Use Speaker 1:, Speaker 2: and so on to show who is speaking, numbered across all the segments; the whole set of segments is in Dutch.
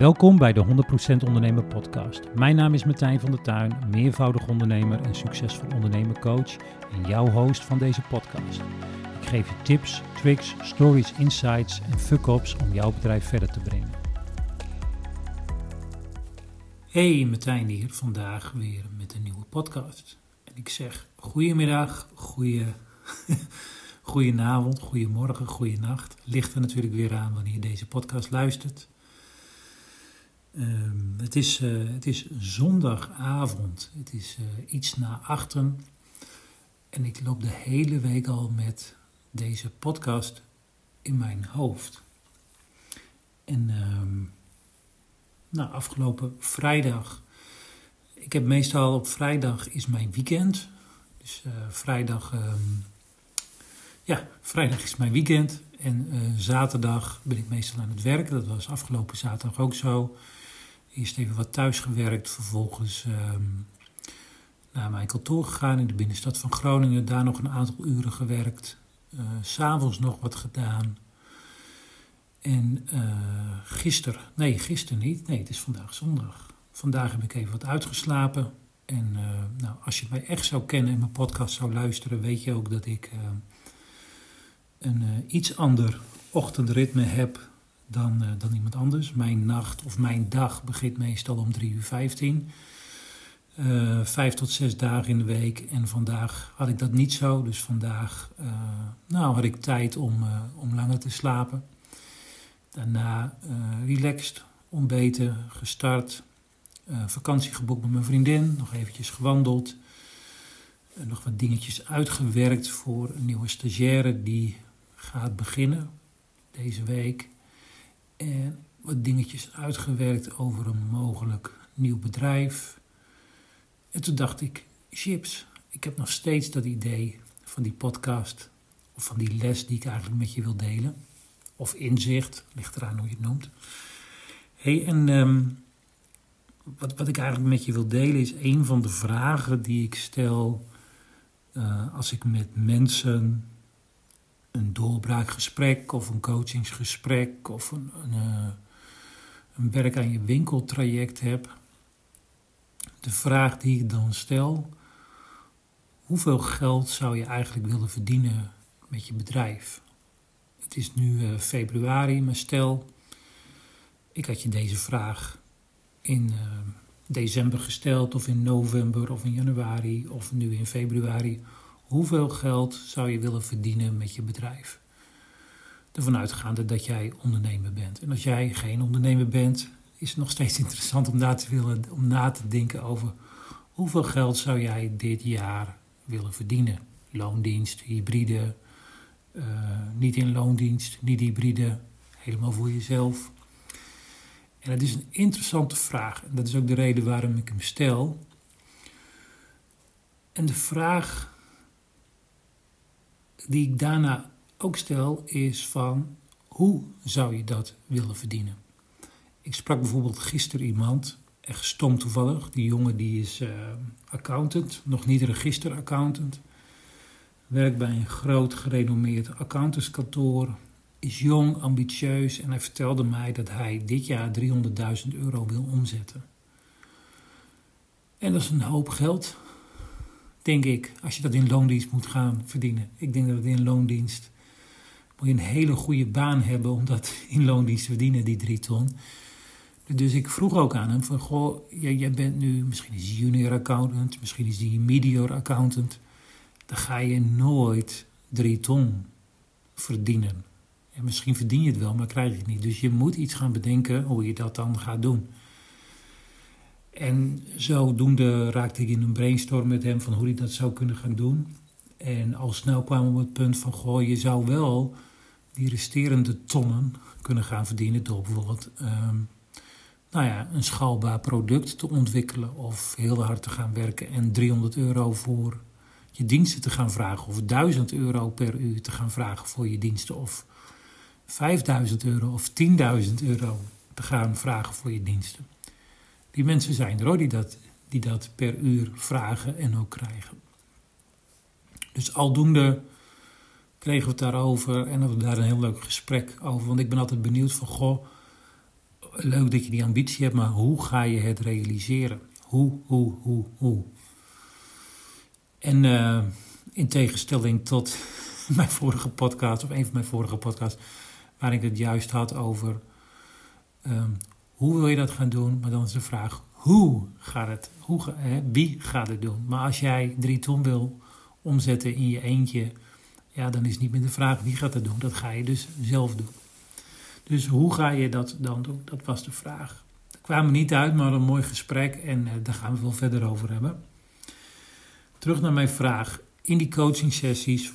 Speaker 1: Welkom bij de 100% Ondernemer Podcast. Mijn naam is Martijn van der Tuin, meervoudig ondernemer en succesvol ondernemercoach en jouw host van deze podcast. Ik geef je tips, tricks, stories, insights en fuck-ups om jouw bedrijf verder te brengen. Hey, Martijn hier, vandaag weer met een nieuwe podcast. En ik zeg goedemiddag, goeie, goedenavond, goedemorgen, goedenacht. Ligt er natuurlijk weer aan wanneer je deze podcast luistert. Um, het, is, uh, het is zondagavond. Het is uh, iets na achten. En ik loop de hele week al met deze podcast in mijn hoofd. En um, nou, afgelopen vrijdag. Ik heb meestal op vrijdag is mijn weekend. Dus uh, vrijdag. Um, ja, vrijdag is mijn weekend. En zaterdag ben ik meestal aan het werken. Dat was afgelopen zaterdag ook zo. Eerst even wat thuis gewerkt, vervolgens um, naar mijn kantoor gegaan in de binnenstad van Groningen. Daar nog een aantal uren gewerkt. Uh, S'avonds nog wat gedaan. En uh, gisteren, nee, gisteren niet. Nee, het is vandaag zondag. Vandaag heb ik even wat uitgeslapen. En nou, als je mij echt zou kennen en mijn podcast zou luisteren, weet je ook dat ik een iets ander ochtendritme heb dan, uh, dan iemand anders. Mijn nacht of mijn dag begint meestal om 3 uur 15. Uh, vijf tot zes dagen in de week. En vandaag had ik dat niet zo. Dus vandaag nou, had ik tijd om, om langer te slapen. Daarna relaxed, ontbeten, gestart. vakantie geboekt met mijn vriendin. Nog eventjes gewandeld. nog wat dingetjes uitgewerkt voor een nieuwe stagiaire die gaat beginnen deze week en wat dingetjes uitgewerkt over een mogelijk nieuw bedrijf. En toen dacht ik, chips, ik heb nog steeds dat idee van die podcast of van die les die ik eigenlijk met je wil delen. Of inzicht, ligt eraan hoe je het noemt. hey, en um, wat, wat ik eigenlijk met je wil delen is een van de vragen die ik stel uh, als ik met mensen een doorbraakgesprek of een coachingsgesprek of een, een, eh, een werk aan je winkeltraject heb. De vraag die ik dan stel, hoeveel geld zou je eigenlijk willen verdienen met je bedrijf? Het is nu uh, februari, maar stel, ik had je deze vraag in uh, december gesteld, of in november, of in januari, of nu in februari. Hoeveel geld zou je willen verdienen met je bedrijf? Ervan uitgaande dat jij ondernemer bent. En als jij geen ondernemer bent, is het nog steeds interessant om na te, willen, om na te denken over hoeveel geld zou jij dit jaar willen verdienen? Loondienst, hybride, uh, niet in loondienst, niet hybride, helemaal voor jezelf. En het is een interessante vraag. En dat is ook de reden waarom ik hem stel. En de vraag die ik daarna ook stel is van hoe zou je dat willen verdienen? Ik sprak bijvoorbeeld gisteren iemand, echt stom toevallig. Die jongen die is uh, accountant, nog niet registeraccountant. Werkt bij een groot gerenommeerd accountantskantoor. Is jong, ambitieus en hij vertelde mij dat hij dit jaar 300.000 euro wil omzetten. En dat is een hoop geld denk ik, als je dat in loondienst moet gaan verdienen. Ik denk dat het in loondienst moet je een hele goede baan hebben om dat in loondienst te verdienen, die drie ton. Dus ik vroeg ook aan hem van, goh, jij, bent nu, misschien junior accountant, misschien is hij medior accountant. Dan ga je nooit drie ton verdienen. En misschien verdien je het wel, maar krijg je het niet. Dus je moet iets gaan bedenken hoe je dat dan gaat doen. En zodoende raakte ik in een brainstorm met hem van hoe hij dat zou kunnen gaan doen. En al snel kwam we op het punt van, goh, je zou wel die resterende tonnen kunnen gaan verdienen door bijvoorbeeld um, nou ja, een schaalbaar product te ontwikkelen of heel hard te gaan werken en 300 euro voor je diensten te gaan vragen of 1000 euro per uur te gaan vragen voor je diensten of 5000 euro of 10.000 euro te gaan vragen voor je diensten. Die mensen zijn er hoor, die dat, die dat per uur vragen en ook krijgen. Dus aldoende kregen we het daarover en hadden we daar een heel leuk gesprek over. Want ik ben altijd benieuwd van, goh, leuk dat je die ambitie hebt, maar hoe ga je het realiseren? Hoe, hoe, hoe, hoe? En uh, in tegenstelling tot mijn vorige podcast, of een van mijn vorige podcasts, waar ik het juist had over um, hoe wil je dat gaan doen, maar dan is de vraag hoe gaat het, hoe, wie gaat het doen? Maar als jij drie ton wil omzetten in je eentje, ja, dan is niet meer de vraag wie gaat dat doen. Dat ga je dus zelf doen. Dus hoe ga je dat dan doen? Dat was de vraag. Er kwamen niet uit, maar een mooi gesprek en uh, daar gaan we veel verder over hebben. Terug naar mijn vraag. In die coaching sessies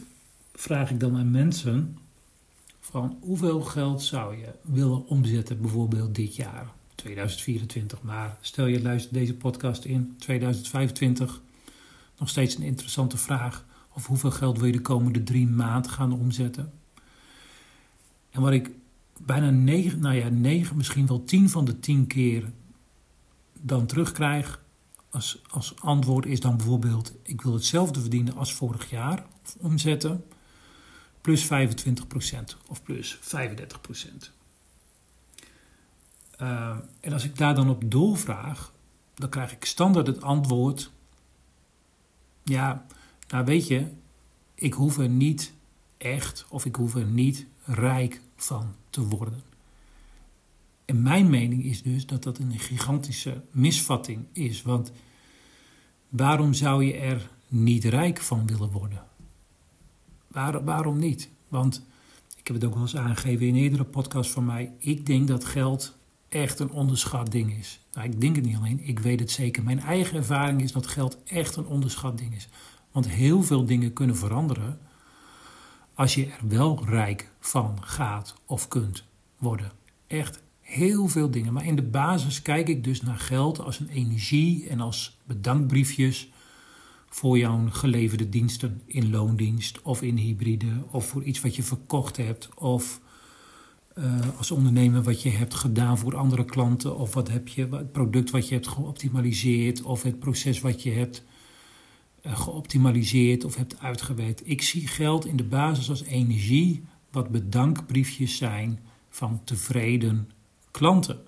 Speaker 1: vraag ik dan aan mensen van hoeveel geld zou je willen omzetten bijvoorbeeld dit jaar, 2024. Maar stel je luistert deze podcast in 2025, nog steeds een interessante vraag. Of hoeveel geld wil je de komende drie maanden gaan omzetten? En wat ik bijna negen, nou ja, negen, misschien wel tien van de tien keer dan terugkrijg als, als antwoord is dan bijvoorbeeld: ik wil hetzelfde verdienen als vorig jaar, omzetten, plus 25% of plus 35%. Uh, en als ik daar dan op doorvraag, dan krijg ik standaard het antwoord: ja, nou weet je, ik hoef er niet echt of ik hoef er niet rijk van te worden. En mijn mening is dus dat dat een gigantische misvatting is. Want waarom zou je er niet rijk van willen worden? Waar, waarom niet? Want ik heb het ook wel eens aangegeven in eerdere podcast van mij. Ik denk dat geld echt een onderschat ding is. Nou, ik denk het niet alleen, ik weet het zeker. Mijn eigen ervaring is dat geld echt een onderschat ding is. Want heel veel dingen kunnen veranderen als je er wel rijk van gaat of kunt worden. Echt heel veel dingen. Maar in de basis kijk ik dus naar geld als een energie en als bedankbriefjes voor jouw geleverde diensten in loondienst of in hybride of voor iets wat je verkocht hebt of als ondernemer wat je hebt gedaan voor andere klanten of wat heb je, het product wat je hebt geoptimaliseerd of het proces wat je hebt uh, geoptimaliseerd of hebt uitgewerkt. Ik zie geld in de basis als energie wat bedankbriefjes zijn van tevreden klanten.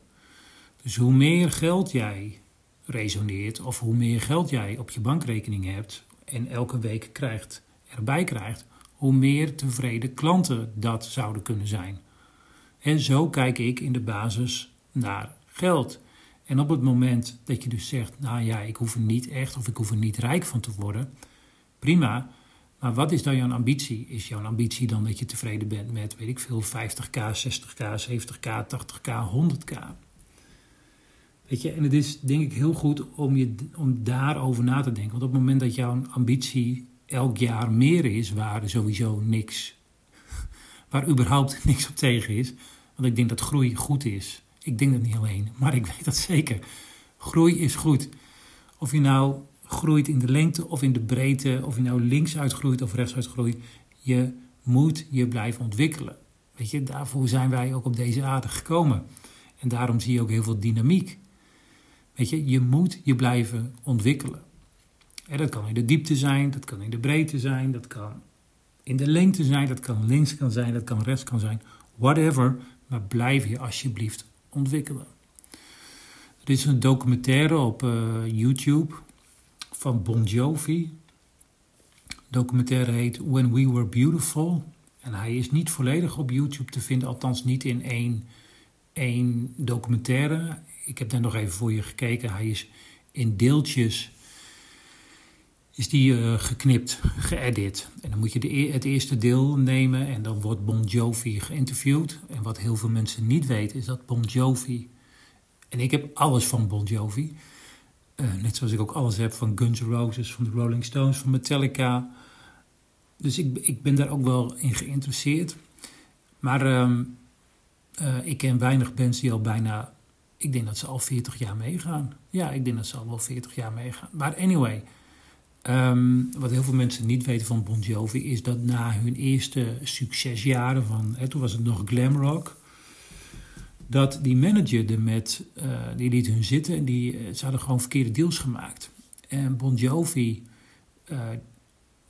Speaker 1: Dus hoe meer geld jij resoneert of hoe meer geld jij op je bankrekening hebt en elke week krijgt, erbij krijgt, hoe meer tevreden klanten dat zouden kunnen zijn. En zo kijk ik in de basis naar geld. En op het moment dat je dus zegt, nou ja, ik hoef er niet echt of ik hoef er niet rijk van te worden, prima. Maar wat is dan jouw ambitie? Is jouw ambitie dan dat je tevreden bent met, weet ik veel, 50k, 60k, 70k, 80k, 100k? Weet je, en het is denk ik heel goed om, je, om daarover na te denken. Want op het moment dat jouw ambitie elk jaar meer is, waar sowieso niks, waar überhaupt niks op tegen is. Want ik denk dat groei goed is. Ik denk dat niet alleen, maar ik weet dat zeker. Groei is goed. Of je nou groeit in de lengte of in de breedte, of je nou links uitgroeit of rechts uitgroeit, je moet je blijven ontwikkelen. Weet je, daarvoor zijn wij ook op deze aarde gekomen. En daarom zie je ook heel veel dynamiek. Weet je, je moet je blijven ontwikkelen. En dat kan in de diepte zijn, dat kan in de breedte zijn, dat kan in de lengte zijn, dat kan links kan zijn, dat kan rechts kan zijn. Whatever, maar blijf je alsjeblieft ontwikkelen. Er is een documentaire op uh, YouTube van Bon Jovi. De documentaire heet When We Were Beautiful. En hij is niet volledig op YouTube te vinden, althans niet in één, één documentaire. Ik heb daar nog even voor je gekeken. Hij is in deeltjes is die uh, geknipt, geëdit. En dan moet je de, e-, het eerste deel nemen en dan wordt Bon Jovi geïnterviewd. En wat heel veel mensen niet weten is dat Bon Jovi... En ik heb alles van Bon Jovi. Uh, net zoals ik ook alles heb van Guns N' Roses, van de Rolling Stones, van Metallica. Dus ik, ik ben daar ook wel in geïnteresseerd. Maar uh, uh, ik ken weinig bands die al bijna... Ik denk dat ze al 40 jaar meegaan. Ja, ik denk dat ze al wel 40 jaar meegaan. Maar anyway, um, wat heel veel mensen niet weten van Bon Jovi... is dat na hun eerste succesjaren van... Hè, toen was het nog glam rock dat die manager er met, uh, die liet hun zitten en die, uh, ze hadden gewoon verkeerde deals gemaakt. En Bon Jovi, uh,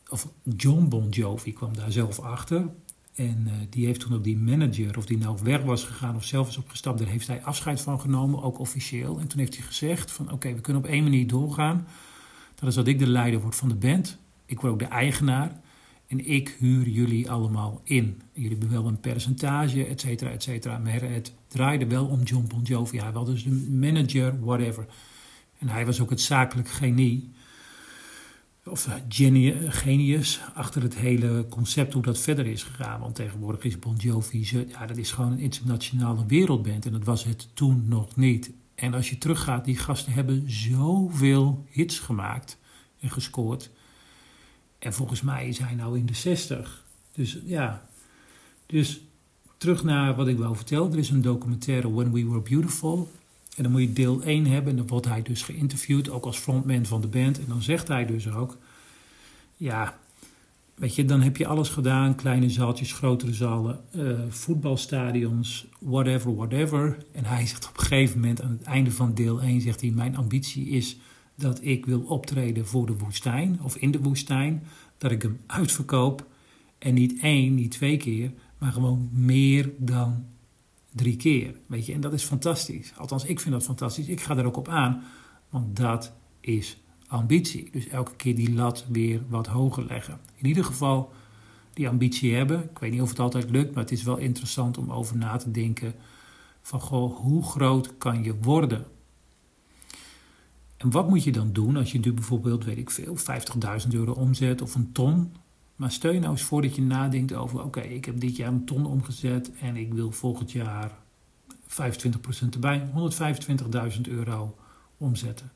Speaker 1: of John Bon Jovi kwam daar zelf achter. En die heeft toen ook die manager, of die nou weg was gegaan of zelf is opgestapt, daar heeft hij afscheid van genomen, ook officieel. En toen heeft hij gezegd van oké, we kunnen op één manier doorgaan. Dat is dat ik de leider word van de band. Ik word ook de eigenaar. En ik huur jullie allemaal in. Jullie hebben wel een percentage, et cetera, et cetera. Maar het draaide wel om John Bon Jovi. Hij was dus de manager, whatever. En hij was ook het zakelijk genie. Of genius achter het hele concept hoe dat verder is gegaan. Want tegenwoordig is Bon Jovi, ja, dat is gewoon een internationale wereldband. En dat was het toen nog niet. En als je teruggaat, die gasten hebben zoveel hits gemaakt en gescoord. En volgens mij is hij nou in de 60. Dus ja, dus terug naar wat ik wou vertellen. Er is een documentaire When We Were Beautiful. En dan moet je deel 1 hebben. En dan wordt hij dus geïnterviewd, ook als frontman van de band. En dan zegt hij dus ook, ja, weet je, dan heb je alles gedaan. Kleine zaaltjes, grotere zalen, uh, voetbalstadions, whatever, whatever. En hij zegt op een gegeven moment, aan het einde van deel 1, zegt hij, mijn ambitie is dat ik wil optreden voor de woestijn of in de woestijn, dat ik hem uitverkoop en niet één, niet twee keer, maar gewoon meer dan drie keer. Weet je, en dat is fantastisch. Althans, ik vind dat fantastisch. Ik ga er ook op aan, want dat is ambitie. Dus elke keer die lat weer wat hoger leggen. In ieder geval die ambitie hebben. Ik weet niet of het altijd lukt, maar het is wel interessant om over na te denken van goh, hoe groot kan je worden? En wat moet je dan doen als je nu bijvoorbeeld, weet ik veel, 50.000 euro omzet of een ton? Maar stel je nou eens voor dat je nadenkt over, oké, ik heb dit jaar een ton omgezet en ik wil volgend jaar 25% erbij, 125.000 euro omzetten.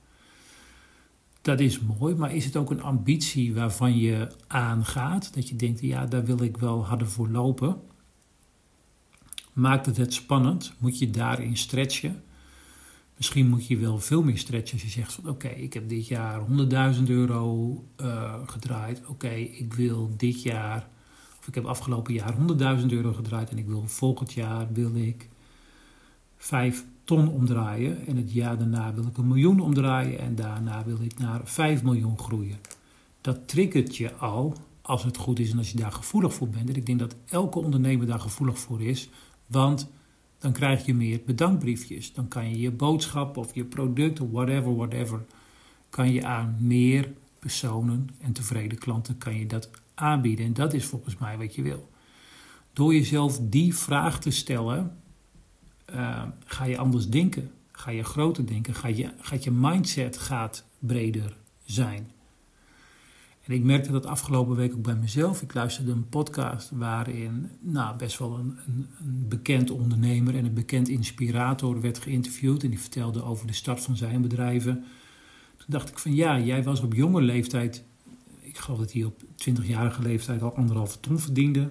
Speaker 1: Dat is mooi, maar is het ook een ambitie waarvan je aangaat? Dat je denkt, ja, daar wil ik wel harder voor lopen. Maakt het het spannend? Moet je daarin stretchen? Misschien moet je wel veel meer stretchen als je zegt van oké, ik heb dit jaar 100.000 euro uh, gedraaid. Oké, ik wil dit jaar, of ik heb afgelopen jaar 100.000 euro gedraaid en ik wil volgend jaar wil ik 5 ton omdraaien. En het jaar daarna wil ik een miljoen omdraaien en daarna wil ik naar 5 miljoen groeien. Dat triggert je al als het goed is en als je daar gevoelig voor bent. En ik denk dat elke ondernemer daar gevoelig voor is, want dan krijg je meer bedankbriefjes. Dan kan je je boodschap of je product of whatever, whatever, kan je aan meer personen en tevreden klanten kan je dat aanbieden. En dat is volgens mij wat je wil. Door jezelf die vraag te stellen, uh, ga je anders denken. Ga je groter denken. Ga je, gaat je mindset gaat breder zijn. En ik merkte dat afgelopen week ook bij mezelf. Ik luisterde een podcast waarin nou, best wel een, een, een, bekend ondernemer en een bekend inspirator werd geïnterviewd. En die vertelde over de start van zijn bedrijven. Toen dacht ik van ja, jij was op jonge leeftijd, ik geloof dat hij op 20-jarige leeftijd al anderhalve ton verdiende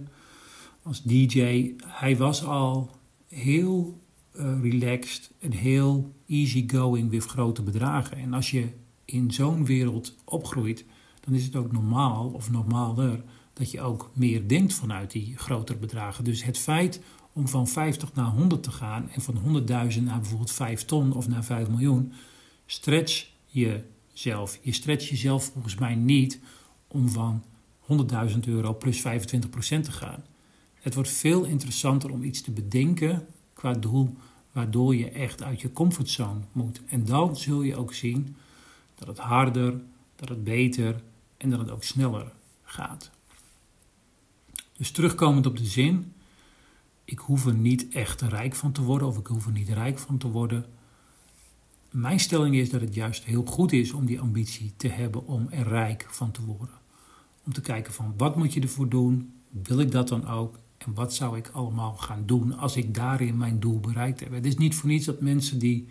Speaker 1: als DJ. Hij was al heel relaxed en heel easygoing with grote bedragen. En als je in zo'n wereld opgroeit dan is het ook normaal of normaler dat je ook meer denkt vanuit die grotere bedragen. Dus het feit om van 50 naar 100 te gaan en van 100.000 naar bijvoorbeeld 5 ton of naar 5 miljoen, stretch jezelf. Je stretch jezelf volgens mij niet om van 100.000 euro plus 25% te gaan. Het wordt veel interessanter om iets te bedenken qua doel waardoor je echt uit je comfortzone moet. En dan zul je ook zien dat het harder, dat het beter en dat het ook sneller gaat. Dus terugkomend op de zin, ik hoef er niet echt rijk van te worden of ik hoef er niet rijk van te worden. Mijn stelling is dat het juist heel goed is om die ambitie te hebben om er rijk van te worden. Om te kijken van wat moet je ervoor doen, wil ik dat dan ook en wat zou ik allemaal gaan doen als ik daarin mijn doel bereikt heb. Het is niet voor niets dat mensen die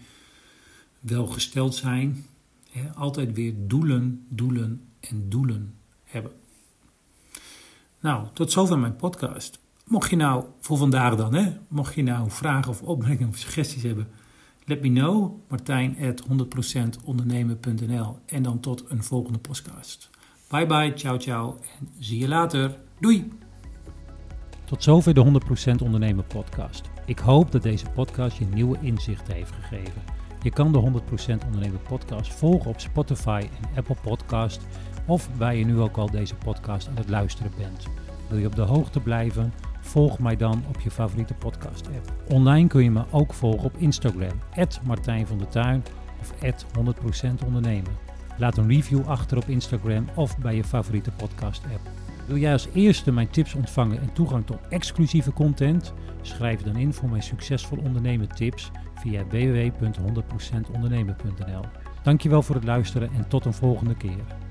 Speaker 1: wel gesteld zijn, hè, altijd weer doelen, doelen en doelen hebben. Nou, tot zover mijn podcast. Mocht je nou voor vandaag dan, hè, mocht je nou vragen of opmerkingen of suggesties hebben, let me know. Martijn 100%ondernemen.nl en dan tot een volgende podcast. Bye bye, ciao ciao en zie je later. Doei! Tot zover de 100% Ondernemen podcast. Ik hoop dat deze podcast je nieuwe inzichten heeft gegeven. Je kan de 100% Ondernemen podcast volgen op Spotify en Apple Podcast of waar je nu ook al deze podcast aan het luisteren bent. Wil je op de hoogte blijven?
Speaker 2: Volg mij dan op je favoriete podcast app. Online kun je me ook volgen op Instagram, Martijn van der Tuin of 100% ondernemen. Laat een review achter op Instagram of bij je favoriete podcast app. Wil jij als eerste mijn tips ontvangen en toegang tot exclusieve content? Schrijf dan in voor mijn succesvol ondernemen tips via www.100%ondernemen.nl. Dankjewel voor het luisteren en tot een volgende keer.